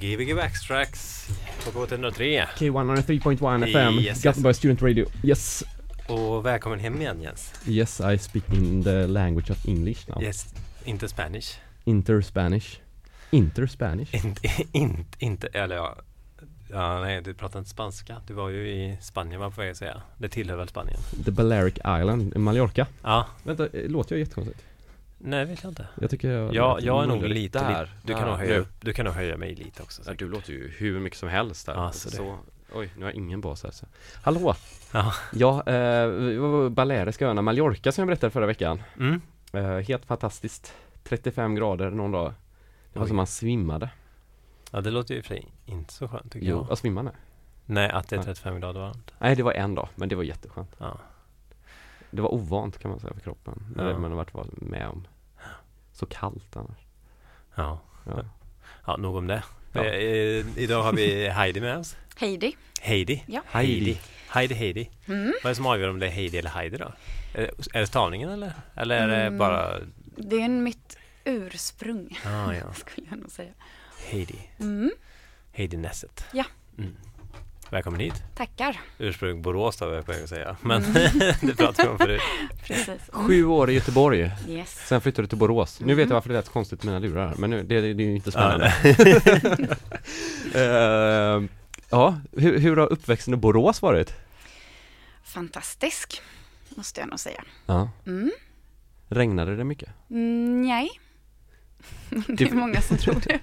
Gbg Backstracks på K103 K103.1 FM, Yes, yes. Gothenburg Student Radio. Yes, och välkommen hem igen Jens. yes, I speak in the language of English now. Yes, inte Spanish. Inter Spanish. Inter Spanish. Inte, inte, inte, eller ja. Ja, nej, du pratar inte spanska. Du var ju i Spanien var jag på väg att säga. Det tillhör väl Spanien? The Balearic Island, Mallorca. Ja, Vänta, eh, låter jag jättekonstigt? Nej vet jag inte. Jag tycker jag Ja, jag är nog lite, Där, lite du, kan nog höja, du kan nog höja mig lite också. Ja, du låter ju hur mycket som helst där. Ja, så det- så, oj, nu har jag ingen bas här. Så. Hallå! Ja. Ja, eh, Baleariska öarna, Mallorca som jag berättade förra veckan. Mm. Eh, helt fantastiskt. 35 grader någon dag. Det var Oj. som man svimmade. ja, det låter ju för inte så skönt tycker Jo, jag. jag svimmade. Nej, att det är Ja. 35 grader varmt. Nej, det var en dag, men det var jätteskönt. Ja. Det var ovant kan man säga för kroppen. När Ja. man har varit med om. Så kallt annars. Ja. Ja. Ja, nog om det. Ja. Eh, idag har vi Heidi med oss. Heidi. Heidi. Ja. Heidi. Heidi, Heidi. Mm. Vad är det som avgör om det är Heidi eller Heidi då? Är det, är det stavningen eller? Eller är det Mm. bara... Det är mitt ursprung, Ah, ja. skulle jag nog säga. Heidi. Mm. Heidi Nesset. Ja. Mm. Välkommen hit. Tackar. Ursprung Borås då var jag på väg att säga. Men Mm. det pratade vi om förut. Precis. Mm. Sju år i Göteborg. Yes. Sen flyttade du till Borås. Nu vet jag Mhm. varför det lät så konstigt med mina lurar men nu, det, det, det är ju inte Ja, spännande. Eh, ja, hur, hur har uppväxten i Borås varit? Fantastisk, måste jag nog säga. Ja. Mm. Regnade det mycket? Mm, nej. Det är många som tror det.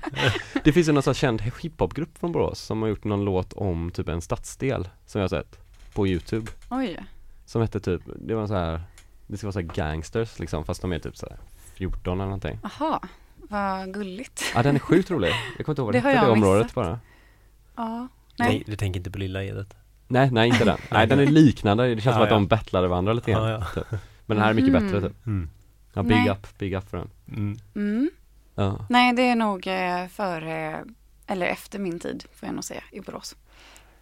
Det finns ju någon sån känd hiphopgrupp från Borås som har gjort någon låt om typ en stadsdel som jag har sett på Youtube. Oj. Som hette typ, det var så här, det ska vara så här gangsters liksom fast de är typ så här 14 eller någonting. Jaha, vad gulligt. Ja den är sjukt rolig. Jag kommer inte ihåg vad det hette det området missat. bara. Ja. Nej. Nej. Du tänker inte på Lilla Edet? Nej, nej inte den. Nej den är liknande, det känns som Ja, att ja. de battlade varandra lite grann. Ja, ja. Typ. Men den här är mycket Mhm. bättre typ. Mm. Ja, big Nej. up, big up för den. Mm. Mm. Ja. Nej, det är nog eh, före, eller efter min tid, får jag nog säga, i Borås,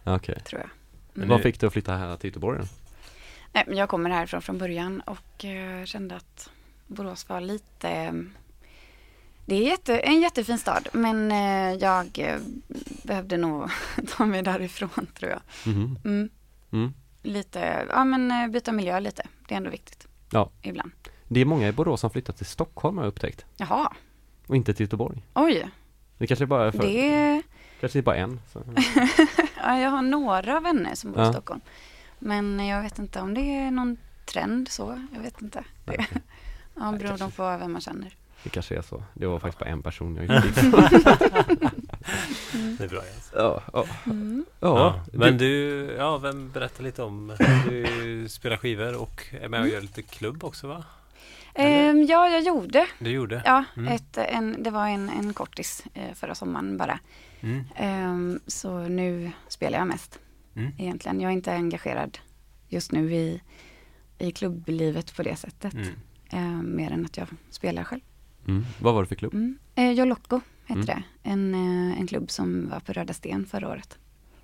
Okej. tror jag. Mm. Vad fick du att flytta här till Göteborg? Nej, men jag kommer härifrån från början och eh, kände att Borås var lite... eh, Det är jätte, en jättefin stad, men eh, jag eh, behövde nog ta mig därifrån tror jag. Mhm. Mm, Mm. lite, ja men eh, byta miljö lite. Det är ändå viktigt. Ja. Ibland. Det är många i Borås som flyttat till Stockholm har jag upptäckt. Jaha, Och inte till Göteborg. oj. Det kanske bara är för, Det, kanske är bara en. Så. ja, jag har några vänner som bor Ja. i Stockholm. Men jag vet inte om det är någon trend så. Jag vet inte. Nej, Det, ja, beror kanske. de på vem man känner. Det kanske är så. Det var faktiskt bara en person jag gick dit. Det är bra Jens. ja, ja. Mm. ja. Ja, men du, ja vem berättar lite om, du spelar skivor och är med och gör lite klubb också va? Ehm, ja, jag gjorde. Du gjorde? Ja, Mm. ett, en, det var en, en kortis eh, förra sommaren bara. Mm. Ehm, så nu spelar jag mest Mm. egentligen. Jag är inte engagerad just nu i, i klubblivet på det sättet. Mm. Ehm, mer än att jag spelar själv. Mm. Vad var det för klubb? Mm. Eh, Jolocco hette Mm. det. En, eh, en klubb som var på Röda Sten förra året.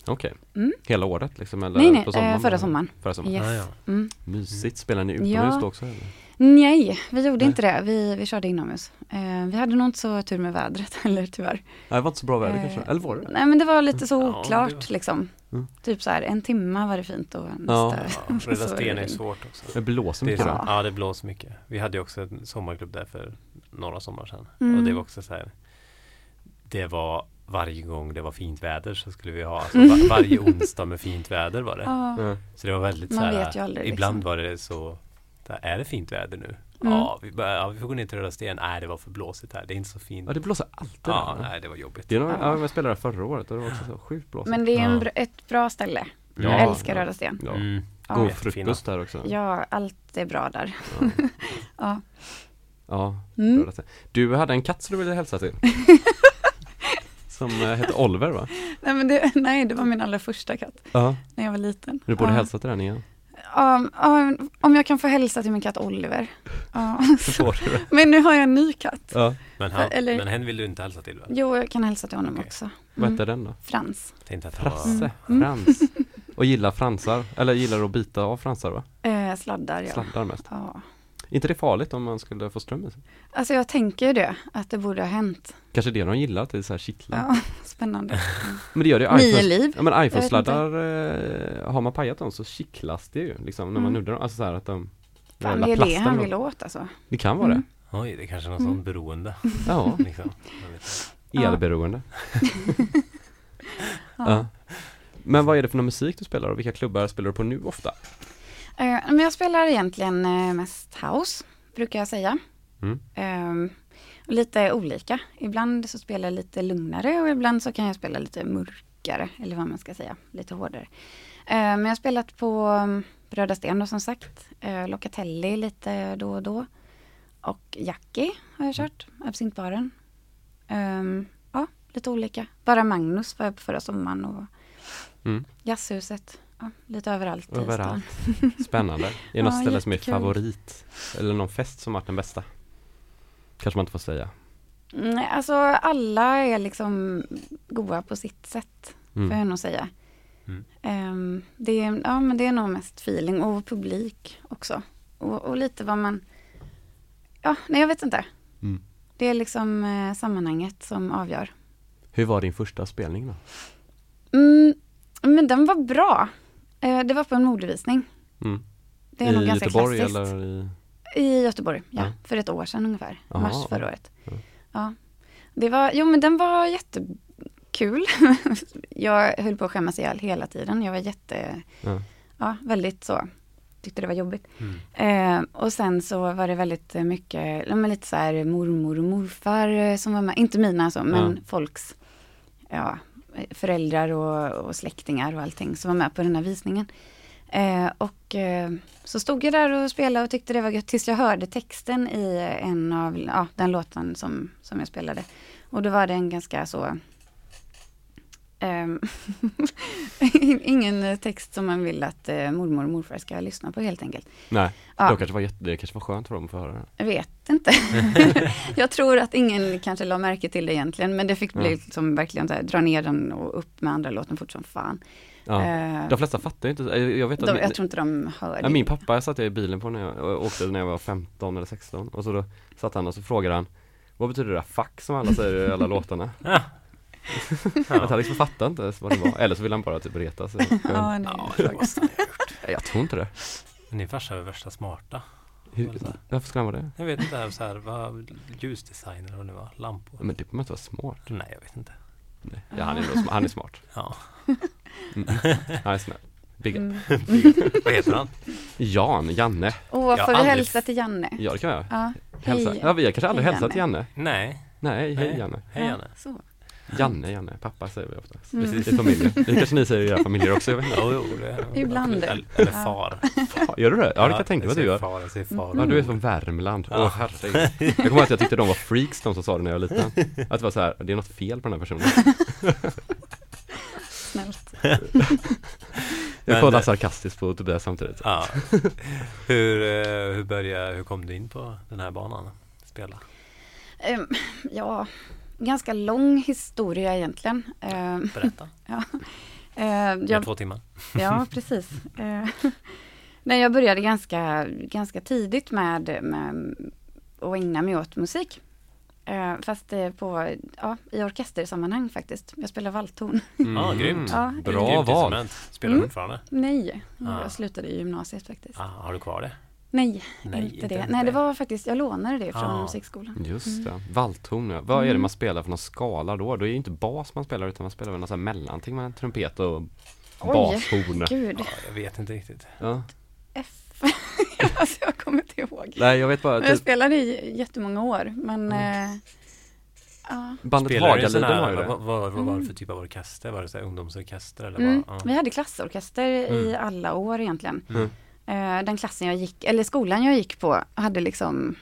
Okej. Mm. Hela året liksom? Eller nej, nej, på sommaren? eh, förra sommaren. Förra sommaren. Yes. Ah, ja. Mm. Mysigt. Spelar ni utomhus Ja. då också? Eller? Nej, vi gjorde Nej. inte det. Vi, vi körde inomhus. Eh, vi hade nog inte så tur med vädret heller tyvärr. Nej, det var inte så bra väder Eh, kanske? Eller var det? Nej men det var lite så Ja, oklart det var- liksom. Mm. Typ så här en timma var det fint och Ja. nästa. Ja, Röda så var Sten det är svårt också. Det blåser Det är mycket så, då? ja, det blåser mycket. Vi hade ju också en sommarklubb där för några sommar sedan. Mm. Och det var också så här. Det var varje gång det var fint väder så skulle vi ha, alltså, Mm. var, varje onsdag med fint väder var det. Ja. Ja. Så det var väldigt Man så här, vet ju aldrig, ibland liksom. var det så, är det fint väder nu? Mm. Ja, vi, bara, ja, vi får gå ner till Röda Sten. Nej, det var för blåsigt här. Det är inte så fint. Ja, det blåser alltid Ja, där. nej, det var jobbigt. Det är nog, Ja. ja, jag spelade där förra året och det var också så sjukt blåsigt. Men det är en, Ja. ett bra ställe. Ja, jag älskar ja. Röda Sten. Ja. Mm. God frukost där också. Ja, allt är bra där. Ja. Ja. Ja, Mm. röda sten. Du hade en katt som du ville hälsa till. som eh, hette Oliver va? Nej, men det, nej, det var min allra första katt när jag var liten. Du borde ja. hälsa till den igen. Ja, ja, om jag kan få hälsa till min katt Oliver. Så du det. Men nu har jag en ny katt. Ja. Men, han, Eller- men hen vill du inte hälsa till va? Jo, jag kan hälsa till honom Okej. också. Vad Mm. hette den då? Frans. Han var... Frasse, Mm. Frans. Och gillar fransar, eller gillar att bita av fransar va? Eh, sladdar, ja. Sladdar mest. ja. Inte det farligt om man skulle få ström i sig? Alltså jag tänker ju det, att det borde ha hänt. Kanske det de gillar, att det är så här kittlar. Ja, spännande. Men det gör det ju Nio iPhones, liv. ja men iPhone-sladdar, eh, har man pajat dem så kittlas det ju liksom när man Mm. nuddar dem. Alltså så här att de Fan, det är det han vill åt alltså. Det kan vara Mm. Oj, det är kanske är något Mm. sånt beroende. det. Ja, Liksom. Elberoende. Ja. Men vad är det för någon musik du spelar och vilka klubbar spelar du på nu ofta? Eh, men jag spelar egentligen eh, mest house, brukar jag säga. Mm. Ehm, lite olika. Ibland så spelar jag lite lugnare och ibland så kan jag spela lite mörkare, eller vad man ska säga, lite hårdare. Eh, men jag har spelat på um, Röda Sten då som sagt, uh, Locatelli lite då och då. Och Jackie har jag kört, absintbaren. Ehm, ja, lite olika. Bara Magnus var jag på förra sommaren och Mm. Jazzhuset. Lite överallt. Överallt. Spännande. Är det något Ja, ställe som är favorit? Eller någon fest som varit den bästa? Kanske man inte får säga. Nej, alltså alla är liksom goa på sitt sätt, får Mm. jag nog säga. Mm. Ehm, det, är, ja, men det är nog mest feeling och publik också. Och, och lite vad man... Ja, nej jag vet inte. Mm. Det är liksom eh, sammanhanget som avgör. Hur var din första spelning då? Mm, men den var bra. Eh, det var på en modevisning. Mm. Det är nog I ganska Göteborg klassiskt. eller i... I Göteborg, ja. Ja. För ett år sedan ungefär. Jaha. Mars förra året. Ja. Ja. Det var, jo men den var jättekul. jag höll på att skämmas ihjäl hela tiden. Jag var jätte, Ja. ja väldigt så, tyckte det var jobbigt. Mm. Eh, och sen så var det väldigt mycket, men lite så här mormor och morfar eh, som var med. Inte mina alltså, men folks, ja, föräldrar och, och släktingar och allting som var med på den här visningen. Eh, och eh, så stod jag där och spelade och tyckte det var gött tills jag hörde texten i en av, ja, den låten som, som jag spelade. Och då var det en ganska så Ingen text som man vill att eh, mormor och morfar ska lyssna på helt enkelt. Nej, Ja. då kanske var jätte, det kanske var skönt för dem att få höra det. Jag vet inte. jag tror att ingen kanske la märke till det egentligen, men det fick bli Ja. liksom verkligen så här, dra ner den och upp med andra låten fort som fan. Ja. Eh, De flesta fattar ju inte, jag jag vet att de, min, jag tror inte de hör ja, det. min pappa satt jag i bilen på när jag och åkte när jag var 15 eller 16 och så då satt han och så frågade han Vad betyder det där fuck som alla säger i alla låtarna? Ja. Att han liksom fattade inte ens vad det var, eller så ville han bara typ reta sig Ja, nej. ja, det måste han ha gjort. Jag tror inte det Men din farsa är värsta smarta. Hur, Varför skulle han vara det? Jag vet inte, så här, vad ljusdesigner och vad det var, lampor. Men det behöver inte vara smart Nej, jag vet inte. Nej. Ja han är, ändå han är smart Ja. mm. Han är snäll Bigga Mm. vad heter han? Jan, Janne Åh, Jag får du aldrig- hälsa till Janne? Ja det kan jag Ja, Hälsa. hej. Ja vi har kanske aldrig Hej, hälsat till Janne Nej. Nej, hej Nej. Janne Hej Janne. Ja, så. Janne, Janne, pappa säger vi ofta Mm. I familjen, det kanske ni säger i era familjer också, jag vet inte Jo, jo, det Ibland. Eller, eller far. Fan, Gör du det? Ja det kan jag tänka mig att du gör Far, jag säger far. Ja du är från Värmland, åh Ja. herregud Jag kommer ihåg att jag tyckte de var freaks de som sa det när jag var liten Att det var så här, det är något fel på den här personen Snällt. Jag kollar sarkastiskt på Tobias samtidigt Ja. Hur, eh, hur började, hur kom du in på den här banan? Spela? Ehm, ja, ganska lång historia egentligen. Ehm, Berätta. eh, Vi har jag, två timmar. ja, precis. Eh, nej, jag började ganska, ganska tidigt med, med att ägna mig åt musik. Eh, fast eh, på, ja, i orkestersammanhang faktiskt. Jag spelar valthorn. Ja, grymt. Ja, Bra val. Spelar du Mm. fortfarande? Nej, Ah. jag slutade i gymnasiet faktiskt. Ah, har du kvar det? Nej, Nej, inte inte det. ens Nej, det var faktiskt, jag lånade det från Ah. musikskolan. Just det, valthorn ja. Vad är det Mm. man spelar för någon skala då? Då är det ju inte bas man spelar utan man spelar väl här mellanting med trumpet och Oj. bashorn Gud, Ja, jag vet inte riktigt. ja. F. alltså jag kommer inte ihåg. Nej jag vet bara, Men jag typ, spelade i jättemånga år, men eh, ja. bandet i Hagaliden har ju vad, det vad, vad var det Mm. för typ av orkester? Var det så här ungdomsorkester eller Mm. vad? Vi hade klassorkester i Mm. alla år egentligen. Mm. Eh, den klassen jag gick, eller skolan jag gick på hade liksom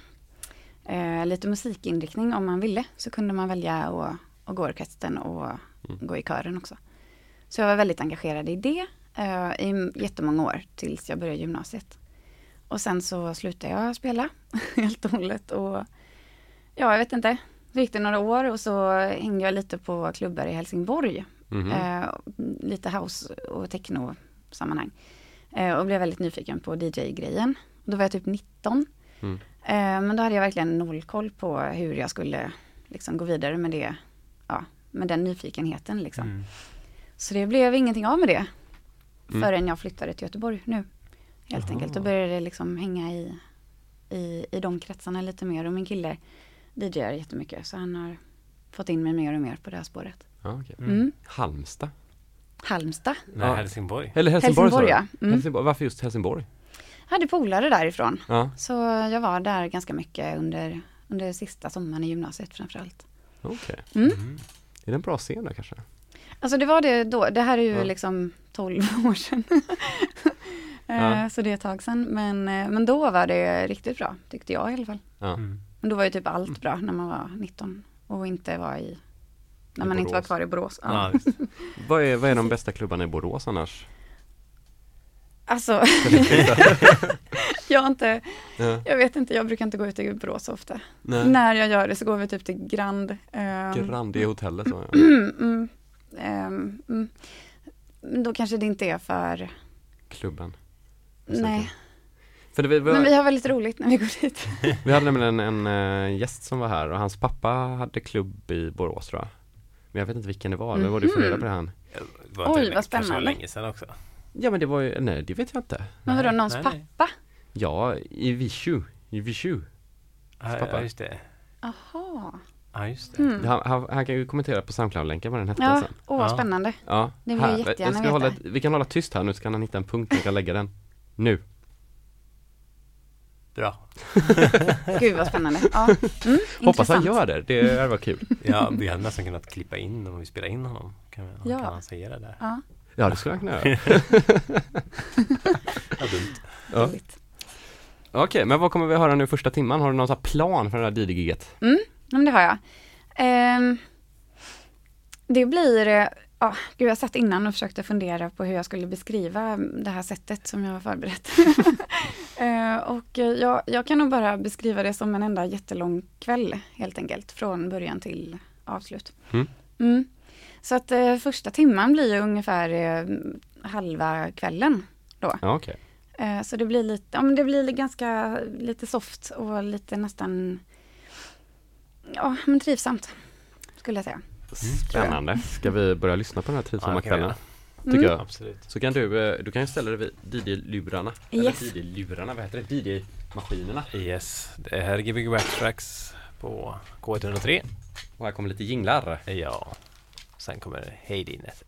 eh, lite musikinriktning om man ville. Så kunde man välja att, att gå i orkestern och Mm. gå i kören också. Så jag var väldigt engagerad i det eh, i jättemånga år tills jag började gymnasiet. Och sen så slutade jag spela helt och hållet och ja, jag vet inte. Så gick det några år och så hängde jag lite på klubbar i Helsingborg. Mhm. Eh, lite house och techno sammanhang. Eh, och blev väldigt nyfiken på DJ-grejen. Då var jag typ 19. Mm. Eh, men då hade jag verkligen noll koll på hur jag skulle liksom gå vidare med det, ja, med den nyfikenheten liksom. Mm. Så det blev ingenting av med det. Mm. Förrän jag flyttade till Göteborg nu. Helt Jaha. enkelt. Då började det liksom hänga i, i, i de kretsarna lite mer. Och min kille DJar jättemycket. Så han har fått in mig mer och mer på det här spåret. Okej. Mm. Mm. Halmstad? Halmstad. Nej, Ja. Helsingborg. Eller Helsingborg, Helsingborg ja. Mm. Helsingborg. Varför just Helsingborg? Hade polare därifrån. Ja, Så jag var där ganska mycket under, under sista sommaren i gymnasiet framförallt. okej. Mm. Mm. Är det en bra scen där kanske? Alltså det var det då. Det här är ju Ja. liksom 12 år sedan. Eh, Ja. Så det är ett tag sedan. Men, eh, men då var det riktigt bra, tyckte jag i alla fall. Ja. Mm. Men då var ju typ allt bra när man var 19 och inte var i när man inte var kvar i Borås. Ja. Ja. Vad är, vad är de bästa klubbarna i Borås annars? Alltså, jag inte, Ja. jag vet inte, jag brukar inte gå ut i Borås så ofta. Nej. När jag gör det så går vi typ till Grand. ehm, Grand i hotellet så. Ja. mm, mm, ehm, mm. Men Då kanske det inte är för, Klubben. nej. För det, vi, Men vi vi, har väldigt roligt när vi går dit. vi hade nämligen en, en eh, gäst som var här och hans pappa hade klubb i Borås tror jag. Men jag vet inte vilken det var, det var du får reda på det han. Det var inte Oj, länge- vad kanske var spännande. länge sedan också. Ja men det var ju, nej det vet jag inte. Men vadå, någons nej, nej. pappa? Ja, i Vishu. I Vishu. Ja, pappa. ja, just det. Jaha. Ja, just det. Mm. Han, han, han kan ju kommentera på Soundcloud-länken vad den hette Ja, sen. åh vad Ja. spännande. Ja, Det vill jag jättegärna jag ska veta. hålla, Vi kan hålla tyst här nu så kan han hitta en punkt och kan lägga den. Nu. Bra. Gud vad spännande. Ja. Mm, Hoppas han gör det, det var kul. Ja, vi hade nästan kunnat klippa in om vi spelar in honom. Kan, vi, Ja. kan han säga det där? Ja, Ja det skulle han kunna göra. Ja, dumt. Ja. roligt. Okej, men vad kommer vi höra nu första timman? Har du någon plan för det här DJ-giget? Mm, det har jag. Ehm, det blir, ja, gud jag satt innan och försökte fundera på hur jag skulle beskriva det här sättet som jag har förberett. Eh, och eh, jag, jag kan nog bara beskriva det som en enda jättelång kväll helt enkelt, från början till avslut. Mm. Mm. Så att eh, första timman blir ju ungefär eh, halva kvällen. Ja okej. Eh, Så det blir lite, ja men det blir ganska lite soft och lite nästan, ja men trivsamt. Skulle jag säga. Spännande. Ska vi börja lyssna på den här trivsamma kvällen? Tycker Mm. jag. Absolut. Så kan du, eh, du kan ju ställa dig vid DJ-lurarna. Yes. Eller DJ-lurarna, vad heter det? DJ-maskinerna. Yes, det här är Gbg Tracks på K103. Och här kommer lite jinglar. Ja, sen kommer Heidi-nätet.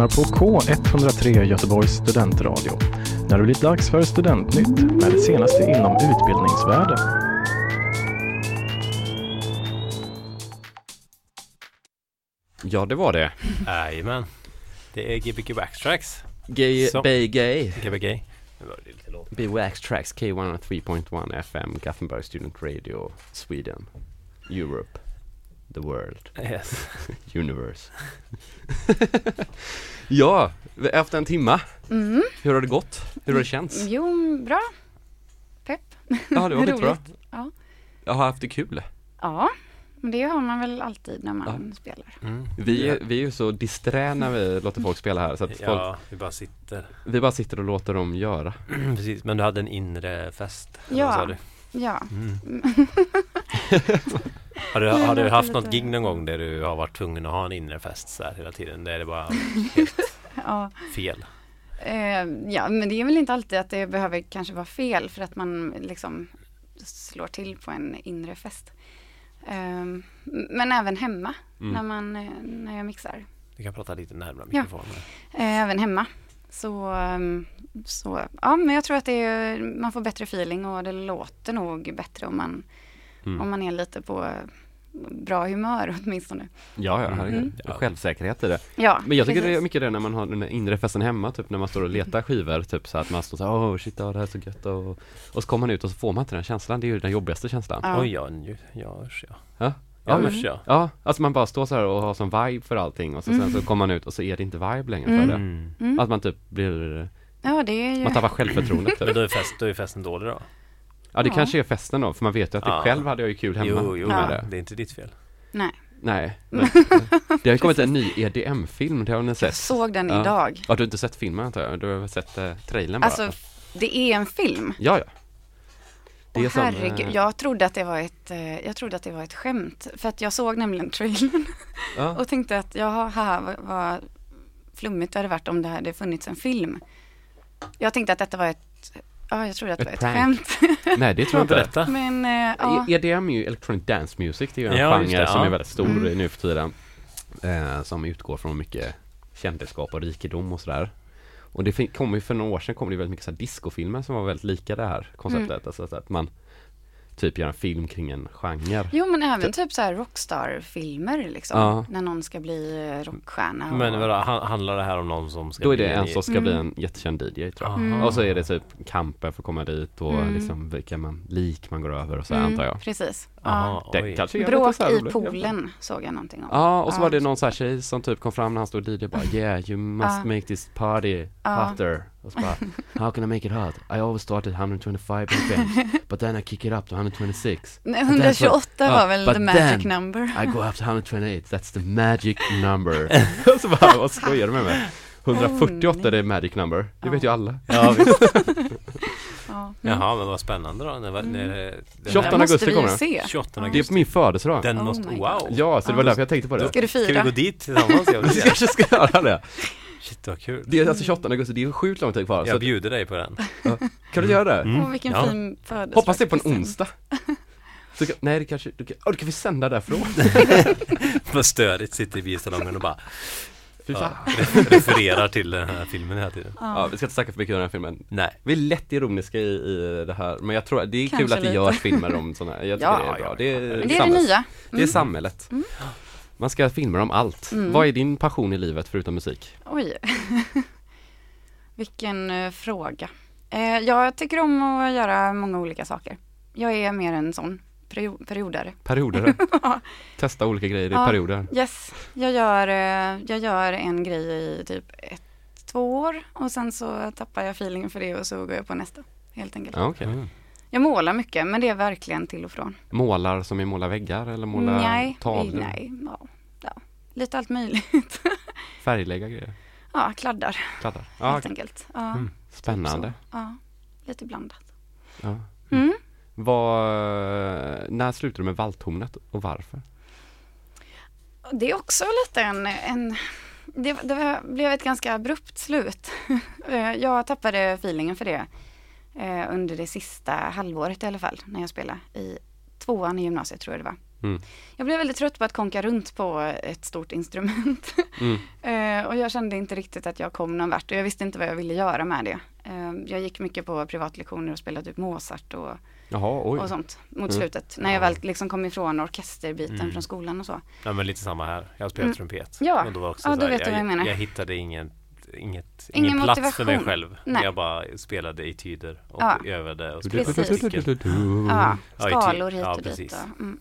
Lyssnar på K103 Göteborgs studentradio. När det blivit dags för Studentnytt med det senaste inom utbildningsvärlden. Ja, det var det. Jajamän. Det är Gbg Backtracks. Gay. Bay Gay. Gbg. Be Wax Tracks K103.1 FM Gothenburg Student Radio Sweden Europe The World Yes. Universe Ja, efter en timma Mm. Hur har det gått? Hur har det känts? Jo, bra. Pepp. Ja, det var skitbra Roligt. Ja. Jag har haft det kul Ja, men det har man väl alltid när man spelar. Mm. Vi, är- vi är ju så disträ när vi låter folk spela här så att folk, Ja, vi bara sitter. vi bara sitter och låter dem göra Precis, men du hade en inre fest. Ja. vad sa du? Ja. Mm. Har du, har du haft något gig någon gång där du har varit tvungen att ha en inre fest så här hela tiden? Där är det bara ja. fel? Eh, ja, men det är väl inte alltid att det behöver kanske vara fel för att man liksom slår till på en inre fest. Eh, men även hemma Mm. när, man, eh, när jag mixar. Du kan prata lite närmare Ja. mikrofonen. Eh, även hemma. Så, ehm, så ja, men jag tror att är, man får bättre feeling och det låter nog bättre om man, Mm. om man är lite på eh, bra humör åtminstone. Ja, ja. Mm. Ja, Självsäkerhet i det Ja, Men jag tycker det är precis. mycket det när man har den inre festen hemma, typ när man står och letar skivor, typ så att man står så här, åh shit, ja, det här är så gött och, och så kommer man ut och så får man inte den känslan, det är ju den jobbigaste känslan. Ja. Oj, ja, nu, ja, usch, ja. Ja. Ja, Ja, men- usch, ja. Ja, alltså man bara står så här och har som vibe för allting och så sen så kommer man ut och så är det inte vibe längre för Mm. det. Mm. Mm. Att man typ blir, Ja, det är ju... man tappar självförtroendet Men typ. då är, fest, då är festen dålig då? Ja det Ja. kanske är festen då, för man vet ju att det Ja. själv hade jag ju kul hemma Jo, jo, med Ja. det. det är inte ditt fel. Nej, Nej, men, det har ju kommit en ny EDM-film, det har ni jag sett? såg den Ja. idag. Ja, du har inte sett filmen antar jag? Du har sett eh, trailern bara? Alltså, det är en film. Ja, ja. Det är Åh, som, herregud, eh, jag trodde att det var ett, eh, jag trodde att det var ett skämt. För att jag såg nämligen trailern ja. och tänkte att jaha, haha, vad, vad flummigt det hade varit om det hade funnits en film. Jag tänkte att detta var ett, ja jag trodde att det var ett prank. skämt. Nej, det tror jag inte. Berätta. Men eh, ja, EDM är ju Electronic Dance Music, det är ju en Ja, genre det, som ja. är väldigt stor Mm. nu för tiden. Eh, som utgår från mycket kändisskap och rikedom och sådär. Och det kom ju för några år sedan kom det ju väldigt mycket så här discofilmer som var väldigt lika det här konceptet. Mm. Alltså så att man typ gör en film kring en genre. jo men även typ så här rockstar-filmer liksom. Ja. När någon ska bli eh, rockstjärna. Men och, vadå, han- handlar det här om någon som ska Då är bli det en som ska Mm. bli en jättekänd DJ tror jag. Aha. Och så är det typ kampen för att komma dit och Mm. liksom vilka man, lik man går över och så Mm, antar jag. Precis. Ja. Aha, Det kanske är Bråk så i poolen såg jag någonting om. Ja, och så Ja. var det någon sån här tjej som typ kom fram när han stod och DJ bara Yeah, you must Ja. make this party hotter. Och så bara How can I make it hot? I always start at 125 BPM But then I kick it up to 126 Nej, 128 Ja, var väl but the magic then number. I go up to 128, that's the magic number Och så bara, vad skojar du med mig? 148 är det magic number, det vet ju alla Ja, visst. Ja. Mm. Jaha, men vad spännande då. När, när, det- den 28 här- måste augusti kommer den. se. 28 Det är augusti. på min födelsedag Den Oh måste, wow. Ja, så det var därför jag tänkte på det Ska du Ska vi fira? gå dit tillsammans? Vi kanske ska göra det Shit vad kul. Det är alltså 28 augusti, det är sjukt lång tid kvar så Jag bjuder dig på den. Kan du göra det? Mm. Vilken Ja. fin födelsedag. Hoppas det är på en onsdag så kan, Nej det kanske, du kan, oh, då kan vi sända därifrån Vad störigt, sitter i biosalongen och bara. Ja, re- refererar till den här filmen hela tiden. Ja, vi ska inte snacka för mycket om den här filmen Nej. Vi är lätt ironiska i, i det här Men jag tror det är kul Kanske att det görs filmer om sådana här Jag tycker Ja, det är bra ja, Det är, ja. Men det är det nya. Det är Mm. samhället Man ska ha filmer om allt Mm. Vad är din passion i livet förutom musik? Oj. Vilken eh, fråga. Eh, jag tycker om att göra många olika saker. Jag är mer en sån perio- periodare. Perioder? Testa olika grejer i Ja. perioder Yes, jag gör, eh, jag gör en grej i typ ett, två år och sen så tappar jag feelingen för det och så går jag på nästa. Helt enkelt. Ja, okej. Mm. Jag målar mycket men det är verkligen till och från. Målar som i måla väggar eller måla nej, tavlor? nej, ja, ja, lite allt möjligt. Färglägga grejer? ja, kladdar Kladdar? Ja, helt enkelt. Ja, Mm. typ spännande så. Ja, lite blandat. ja. Mm. Vad, när slutar du med valthornet och varför? Det är också lite en, en det, det blev ett ganska abrupt slut. Eh, jag tappade feelingen för det eh, under det sista halvåret i alla fall, när jag spelade i tvåan i gymnasiet tror jag det var. Mm. Jag blev väldigt trött på att konka runt på ett stort instrument. Mm. Eh, och jag kände inte riktigt att jag kom någon vart och jag visste inte vad jag ville göra med det. Eh, jag gick mycket på privatlektioner och spelade typ Mozart och, Jaha, oj. och sånt mot Mm. slutet. När jag väl liksom kom ifrån orkesterbiten Mm. från skolan och så. Ja men lite samma här. Jag spelar Mm. trumpet. Ja. Och då var också Ja, då här, vet du vad jag menar. Jag hittade inget, inget, Ingen ingen plats för mig motivation. själv. Nej. Jag bara spelade etyder och Ja. övade och Precis. spelade. Ja, Ja, i skalor hit ja, och dit. precis. Och, mm.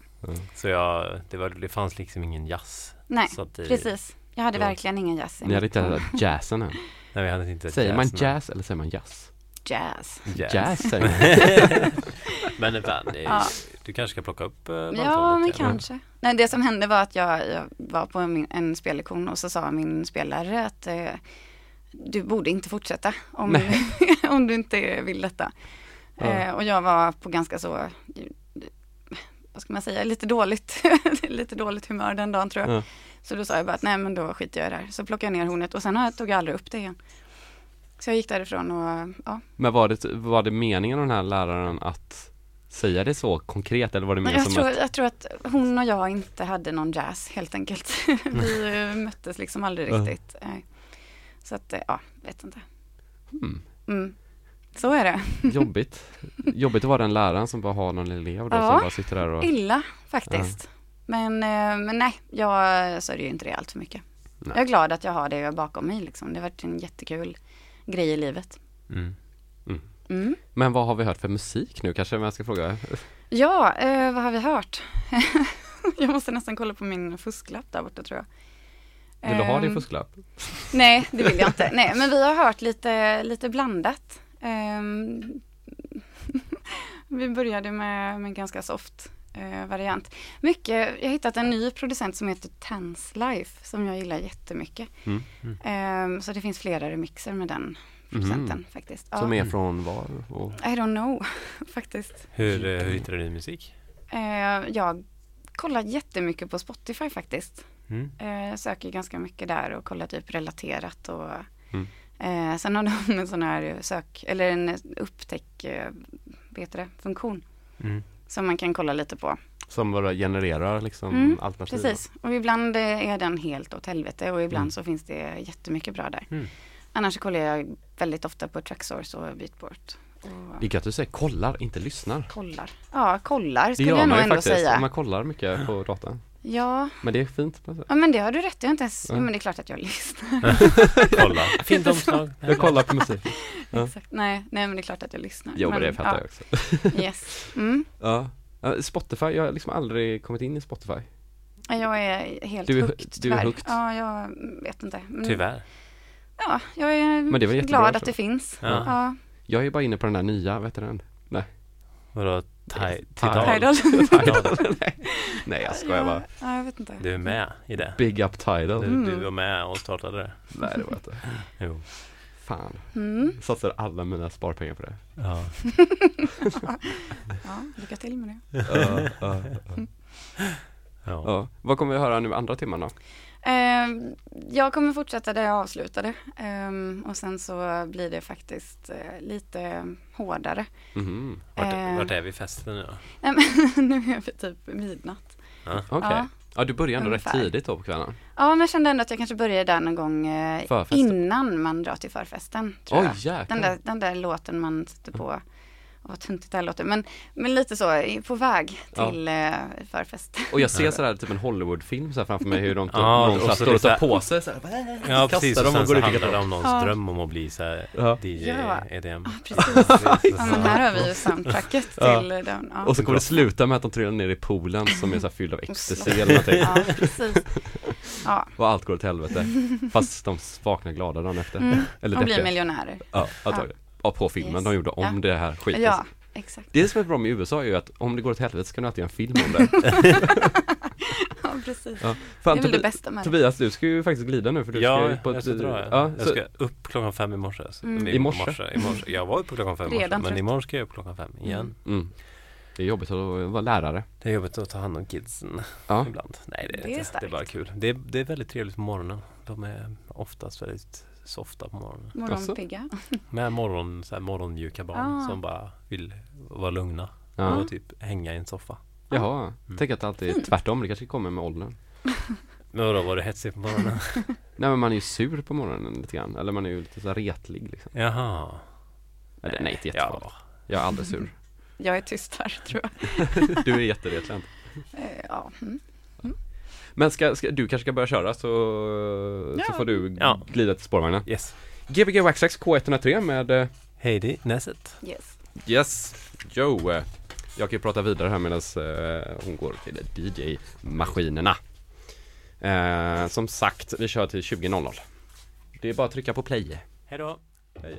Så jag, det, var, det fanns liksom ingen jazz. Nej, Så att det, precis. Jag hade då- verkligen ingen jazz i Ni hade inte jazzen än. Nej, vi hade inte Säger man jazz, men- jazz eller säger man jazz? Jazz. Jazz. Jazz säger men fan, det, Ja. du kanske ska plocka upp eh, Ja, men kanske. Nej, det som hände var att jag, jag var på min, en spellektion och så sa min spelare att eh, du borde inte fortsätta om, om du inte vill detta. Ja. Eh, och jag var på ganska så, vad ska man säga, lite dåligt, lite dåligt humör den dagen tror jag. Ja. Så då sa jag bara att nej men då skiter jag i det här. Så plockade jag ner hornet och sen har jag, tog jag aldrig upp det igen. Så jag gick därifrån och ja. Men var det, var det meningen av den här läraren att säga det så konkret eller var det mer Jag som tror, att jag tror att hon och jag inte hade någon jazz helt enkelt. Vi eh, möttes liksom aldrig Ja. riktigt. Nej. Så att, eh, ja, vet inte. hmm, Mm. Så är det. jobbigt? Jobbigt att vara den läraren som bara har någon elev då Ja. som bara sitter där och Illa faktiskt. Men, eh, men nej, jag sörjer ju inte det allt för mycket. Nej. Jag är glad att jag har det bakom mig liksom. Det har varit en jättekul grej i livet. Mm. Mm. Men vad har vi hört för musik nu kanske jag ska fråga? Ja, eh, vad har vi hört? jag måste nästan kolla på min fusklapp där borta tror jag. Vill du ha din Ehm, fusklapp? Nej, det vill jag inte. Nej, men vi har hört lite, lite blandat. Ehm, vi började med, med ganska soft eh, variant. Mycket, jag har hittat en ny producent som heter Tans Life som jag gillar jättemycket. Mm. Ehm, så det finns flera remixer med den producenten Mhm. faktiskt. Ja. Som är från var? Och, I don't know faktiskt. Hur, eh, hur hittar du din musik? Eh, jag kollar jättemycket på Spotify faktiskt. Mm. Eh, söker ganska mycket där och kollar typ relaterat och Mm. eh, sen har de en sån här sök, eller en upptäck, eh, vet du det, funktion Mm. Som man kan kolla lite på. som bara genererar liksom Mm, alternativ? Precis, och ibland är den helt åt helvete och ibland Mm. så finns det jättemycket bra där. Mm. Annars kollar jag väldigt ofta på Tracksource och Beatport. Och Det är gött att du säger kollar, inte lyssnar. kollar. Ja, kollar skulle jag nog ändå faktiskt, säga. man kollar mycket på datan. Ja, Men det är fint på ja, men det har du rätt i. Jag har inte ens, Ja. men det är klart att jag lyssnar. Kolla. Fint omslag. Jag kollar på musik. Ja. Exakt. Nej, nej, men det är klart att jag lyssnar. Jo men det fattar ja. jag också. Yes. Mm. Ja. Spotify, jag har liksom aldrig kommit in i Spotify. Jag är helt Du är- hooked, du är hooked. Ja, jag vet inte. Men, Tyvärr. Ja, jag är Men det är väl jättebra glad att det finns. Ja. Ja. Jag är bara inne på den där nya, vet du den? Vadå? Ti- Tidal. Tidal? Tidal. nej, nej jag skojar bara. Ja, jag vet inte. Du är med i det? Big Up Tidal. Du, Mm. du var med och startade det? Nej det var jag inte. Jo. Fan. Mm. Satsar alla mina sparpengar på det. Ja. Ja, lycka till med det. Ja, ja, ja. ja. Ja. Vad kommer vi höra nu andra timmen då? Ehm, jag kommer fortsätta där jag avslutade. Ehm, och sen så blir det faktiskt eh, lite hårdare. Mhm. Vart, Eh. vart är vi festen nu då? Nu är vi typ midnatt. Okej. Ja. Ja. du börjar ändå rätt Ungefär. tidigt då på kvällen. Ja, men jag kände ändå att jag kanske började där någon gång eh, innan man drar till förfesten. Tror Oj jag. Den där, den där låten man sätter på. Och vad töntigt det här låter. Men, men lite så, på väg Ja. till eh, förfest. Och jag ser sådär typ en Hollywoodfilm så framför mig hur de tar, Ja, någon och står och tar på sig så här, Ja precis, och dem och så går ut handlar det om någons Ja. dröm om att bli så här Ja. DJ Ja. EDM. Ja, precis. Ja, men här har vi ju soundtracket Ja. till den. Ja. Och så kommer det sluta med att de trillar ner i poolen som är så här fylld av Och ecstasy eller någonting. Ja, precis. Ja, Och allt går åt helvete. Fast de vaknar glada dagen efter. mm. Eller de blir miljonärer. Ja, antagligen. På filmen. Yes. De gjorde om Ja. det här skiten. Ja, exakt. Det som är bra med USA är ju att om det går åt helvete så kan du alltid göra en film om det. Ja, precis. Ja. Det Fan, är väl det bästa med det. Tobias, du ska ju faktiskt glida nu för du ska Ja, ju på jag ska dra. ja, jag så, ska upp klockan fem i morse. så- Mm. i morse? I morse. Jag var uppe klockan fem i morse, men imorgon ska jag upp klockan fem igen. mm. Det är jobbigt att vara lärare. Det är jobbigt att ta hand om kidsen Ja. ibland. Nej, det är, Det är inte. Det är bara kul. Det är, det är väldigt trevligt på morgonen. De är oftast väldigt softa på morgonen. Morgonpigga. Med morgon, så här morgonmjuka barn Ah. som bara vill vara lugna Ja. och typ hänga i en soffa. Jaha, tänk att det alltid är tvärtom, det kanske kommer med åldern. Men vadå, var du hetsig på morgonen? Nej men man är ju sur på morgonen lite grann, eller man är ju lite så här retlig liksom. Jaha. Eller, nej, inte jättefarligt. Ja. Jag är aldrig sur. Jag är tyst här tror jag. Du är jätteretlig. Eh, Ja. Mm. Men ska, ska, du kanske ska börja köra så, så Ja. får du Ja. glida till spårvagnen. Yes. Gbg Waxax K103 med eh, Heidi Näset. Yes. Yes, Joe. Jag kan ju prata vidare här medan eh, hon går till DJ-maskinerna. Eh, som sagt, vi kör till 20.00. Det är bara att trycka på play. Hej då. Hej.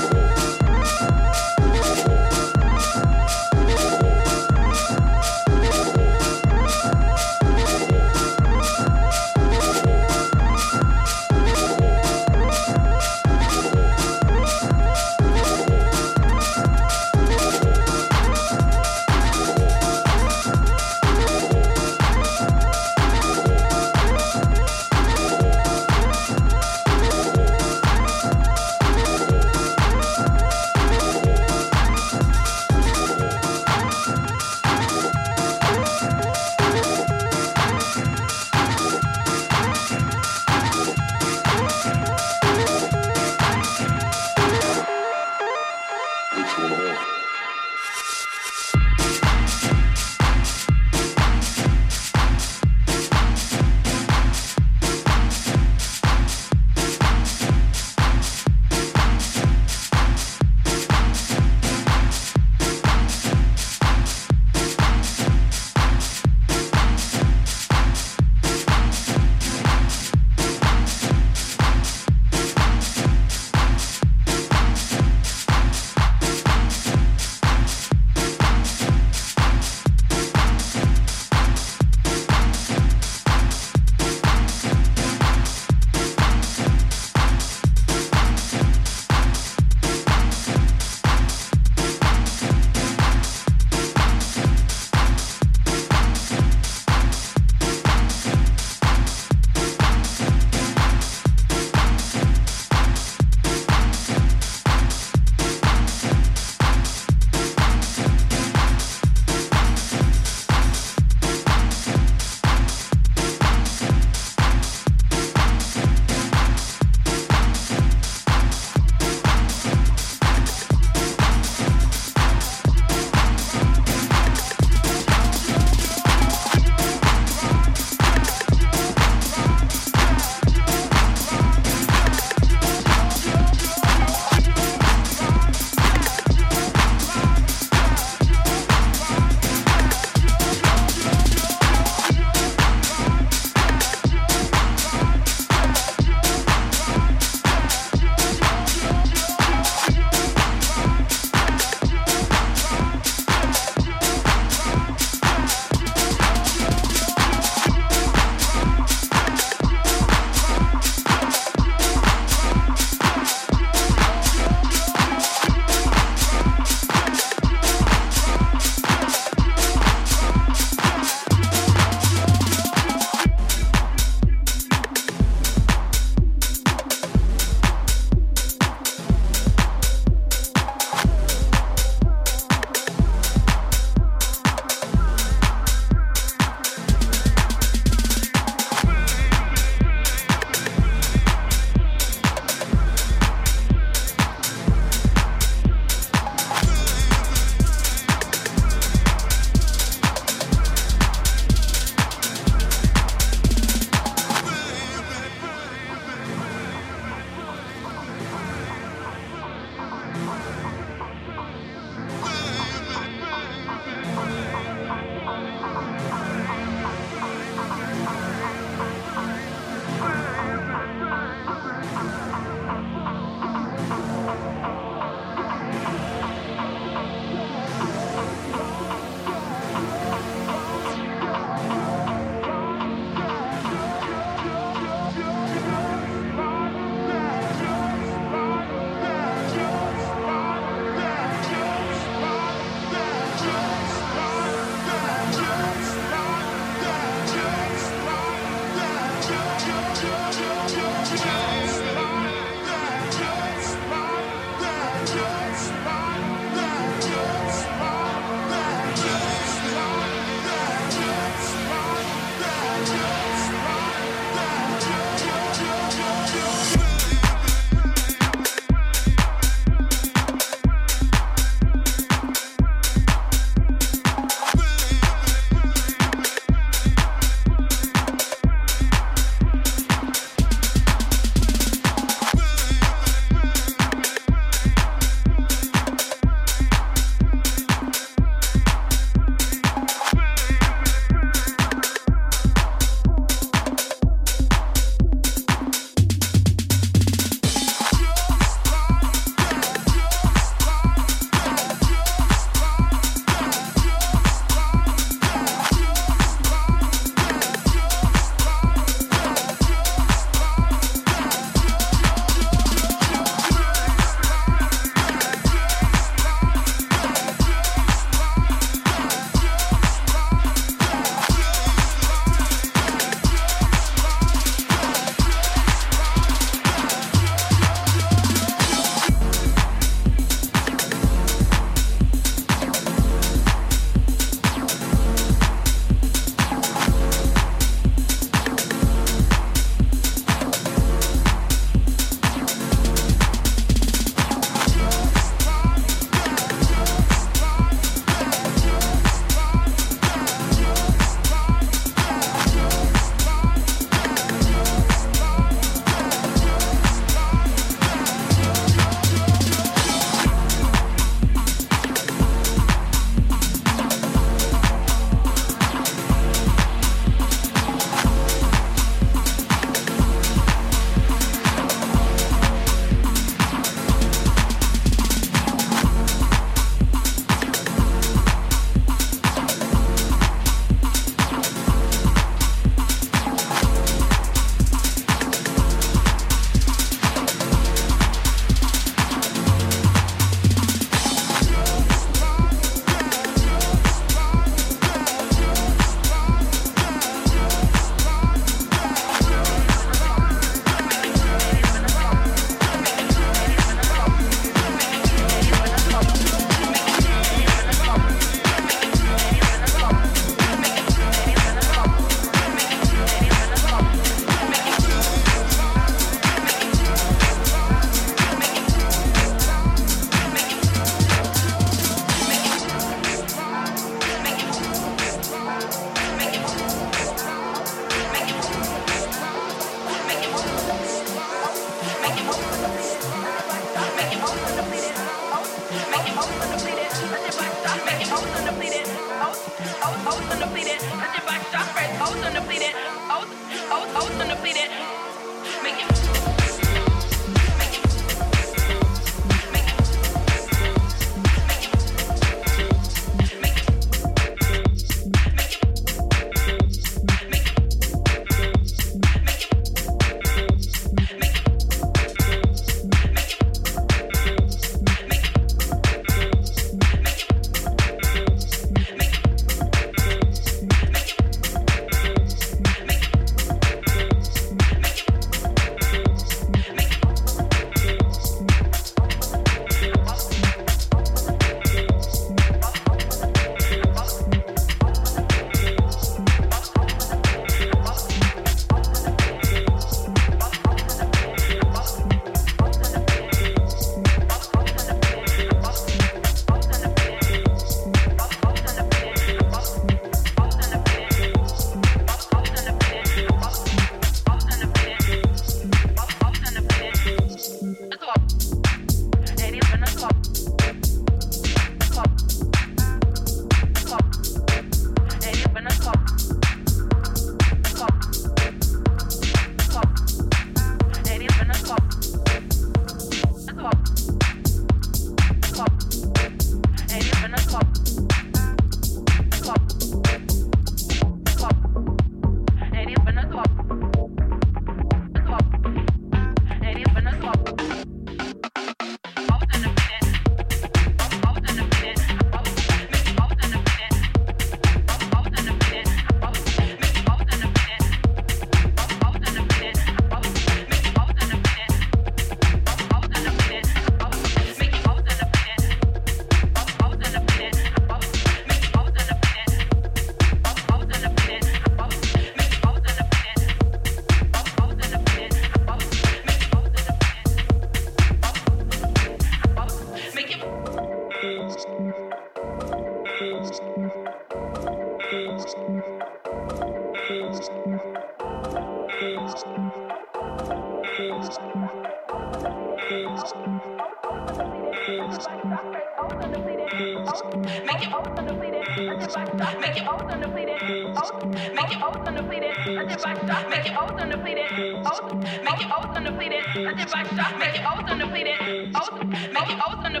Hundred by shot, make it oath undepleted. the pleading. Oath, make it oath on the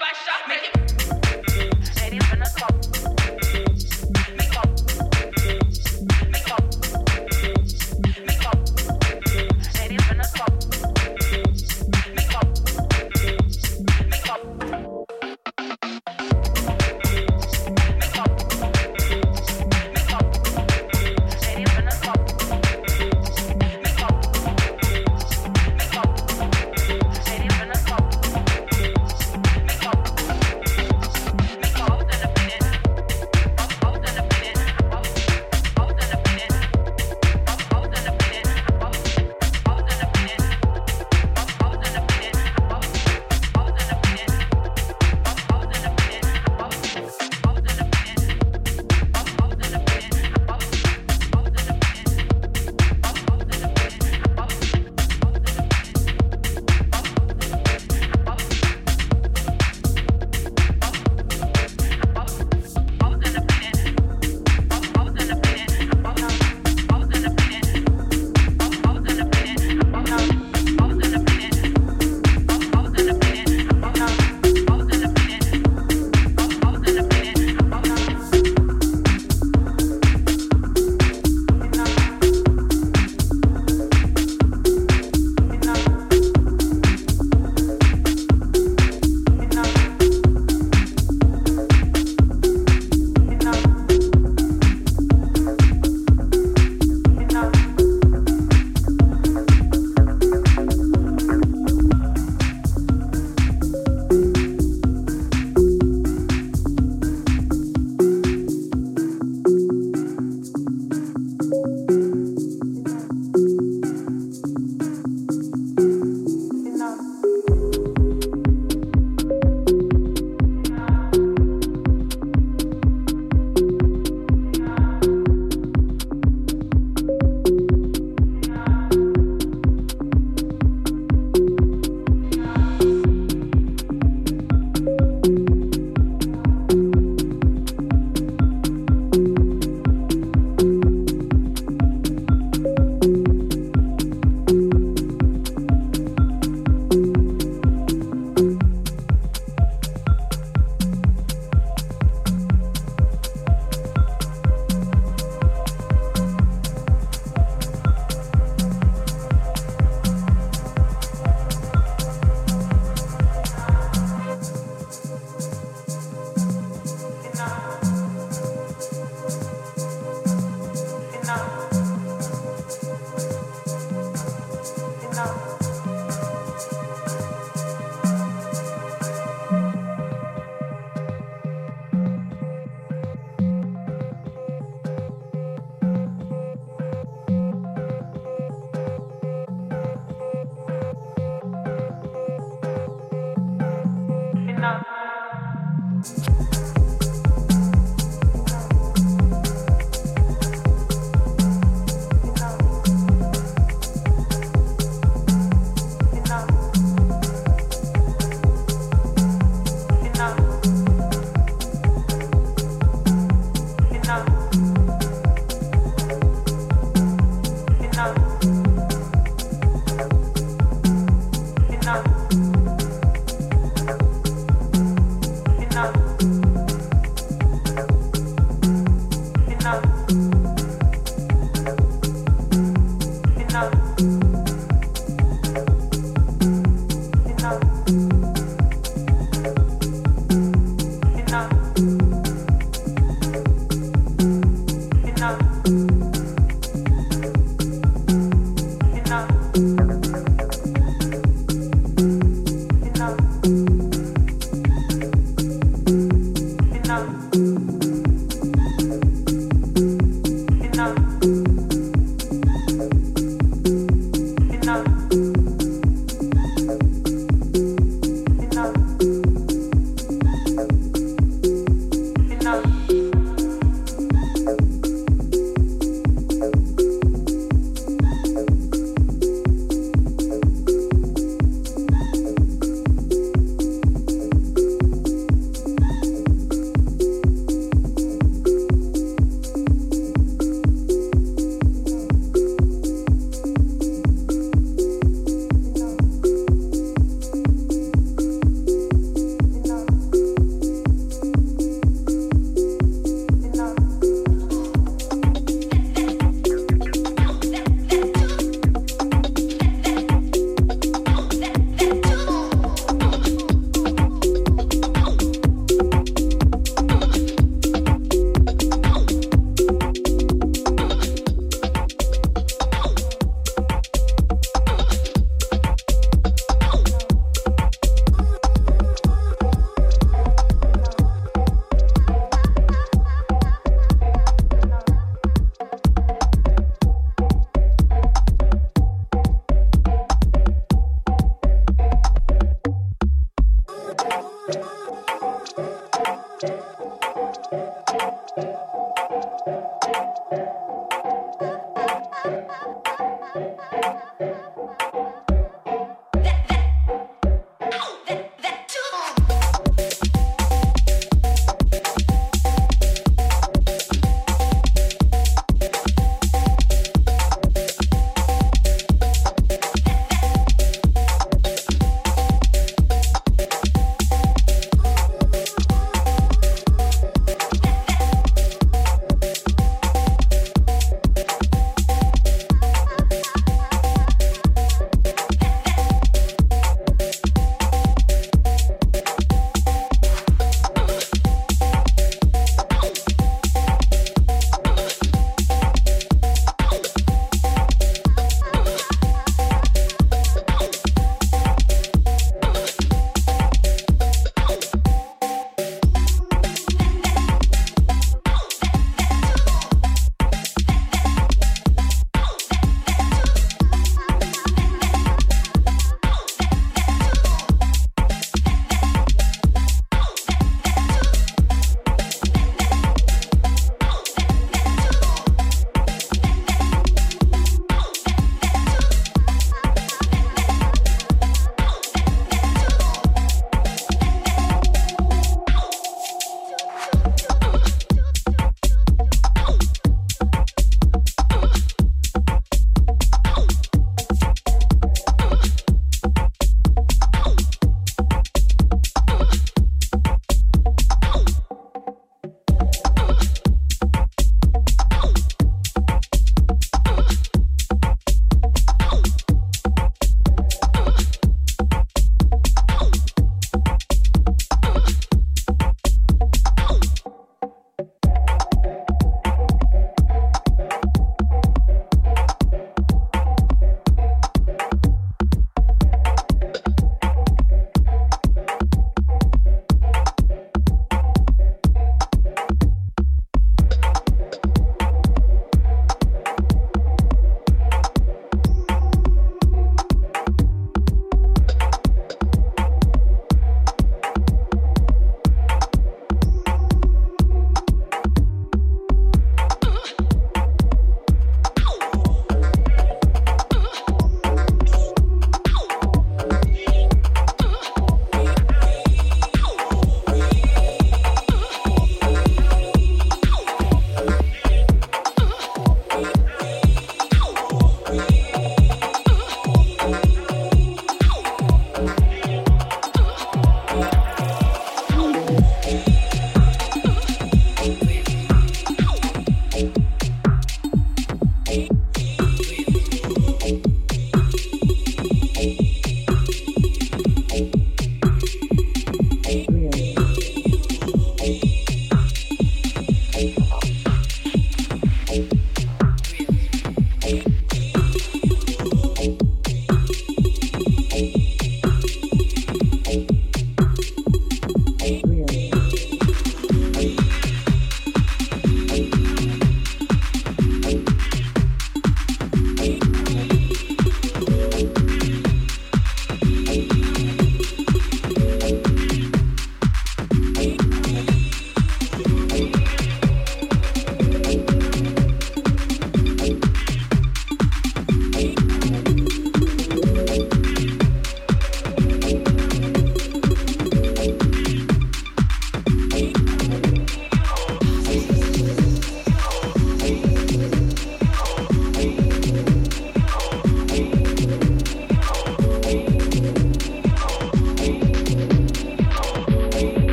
by shot, make it.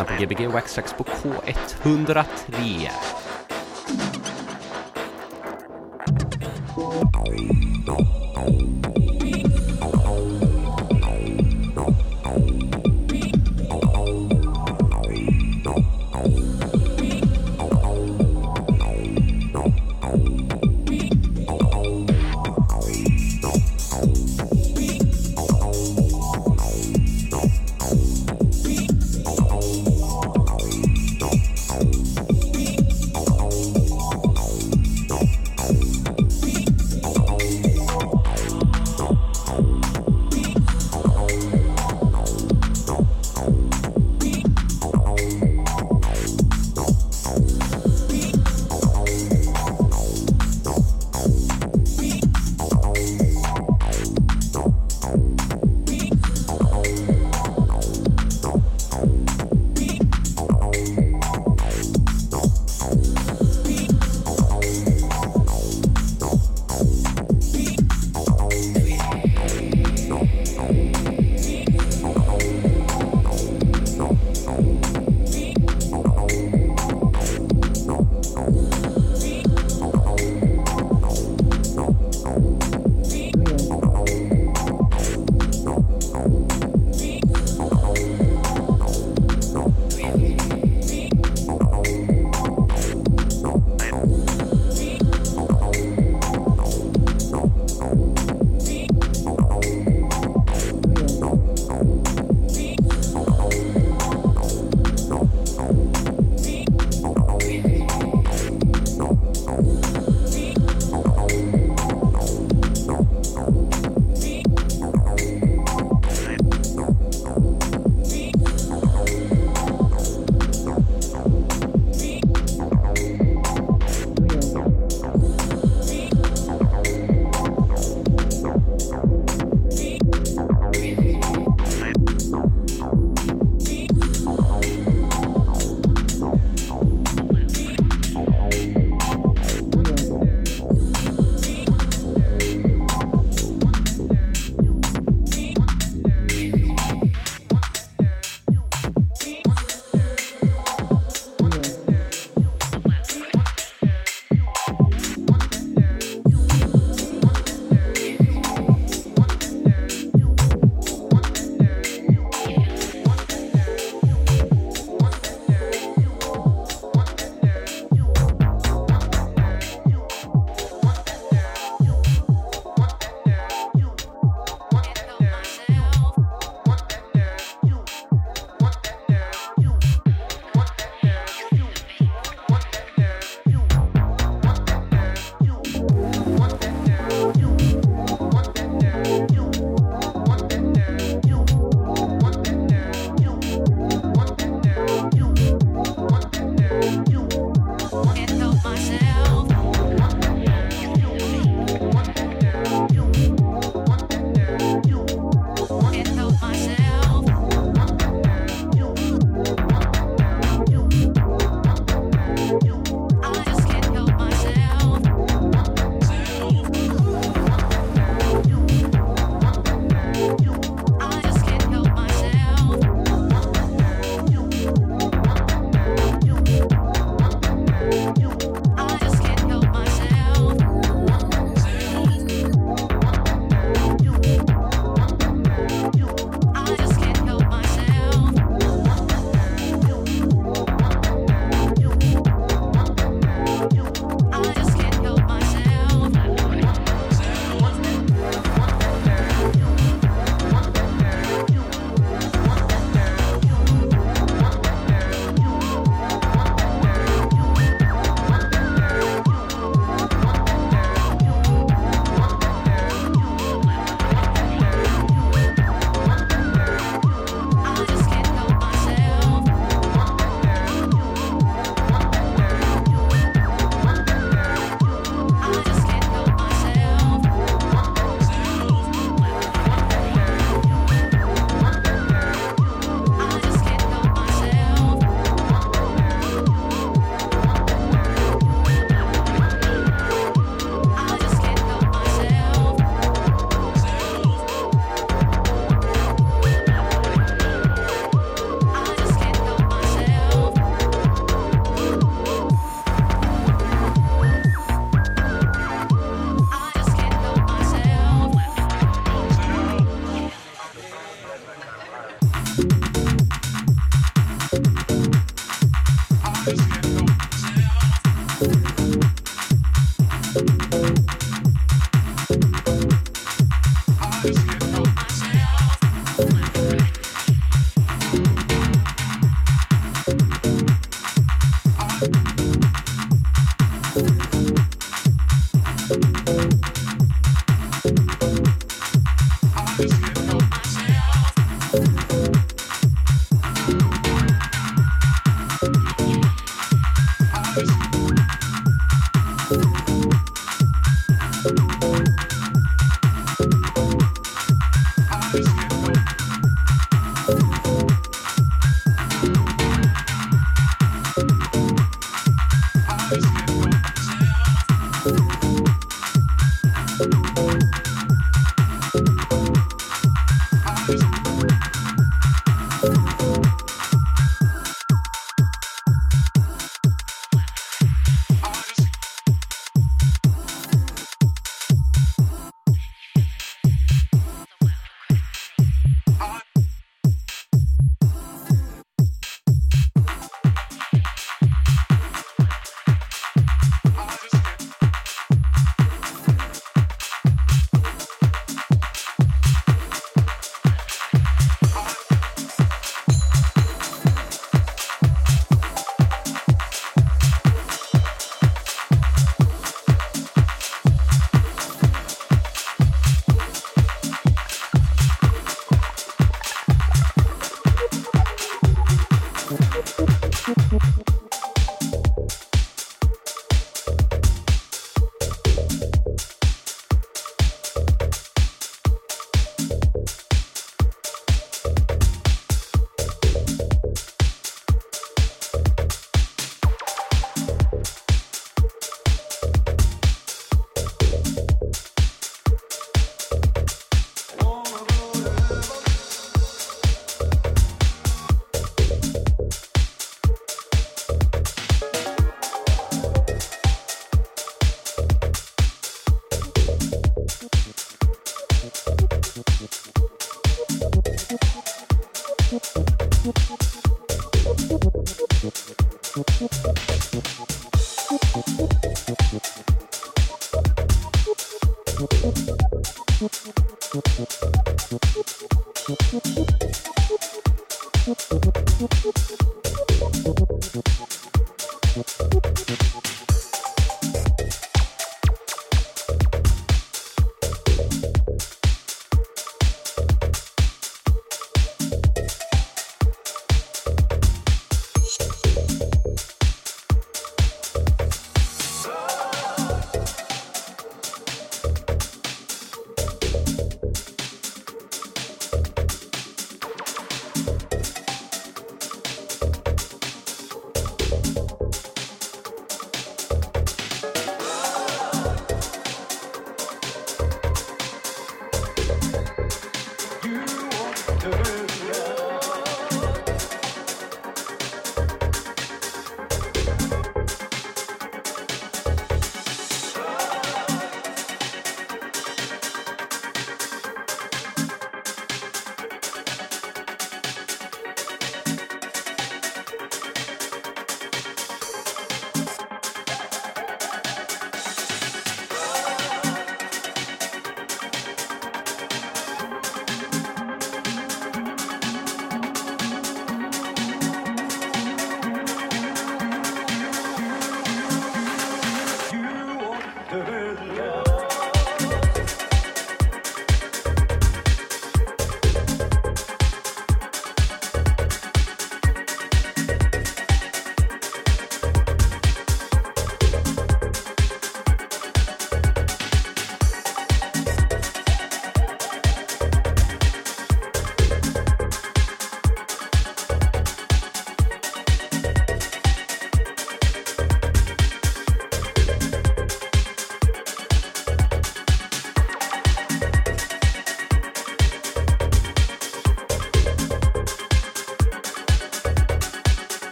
Lyssnar på Gbg Waxtrax på K103.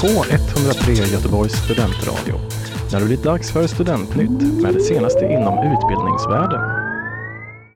K103 Göteborgs studentradio. När det blir dags för Studentnytt med det senaste inom utbildningsvärlden.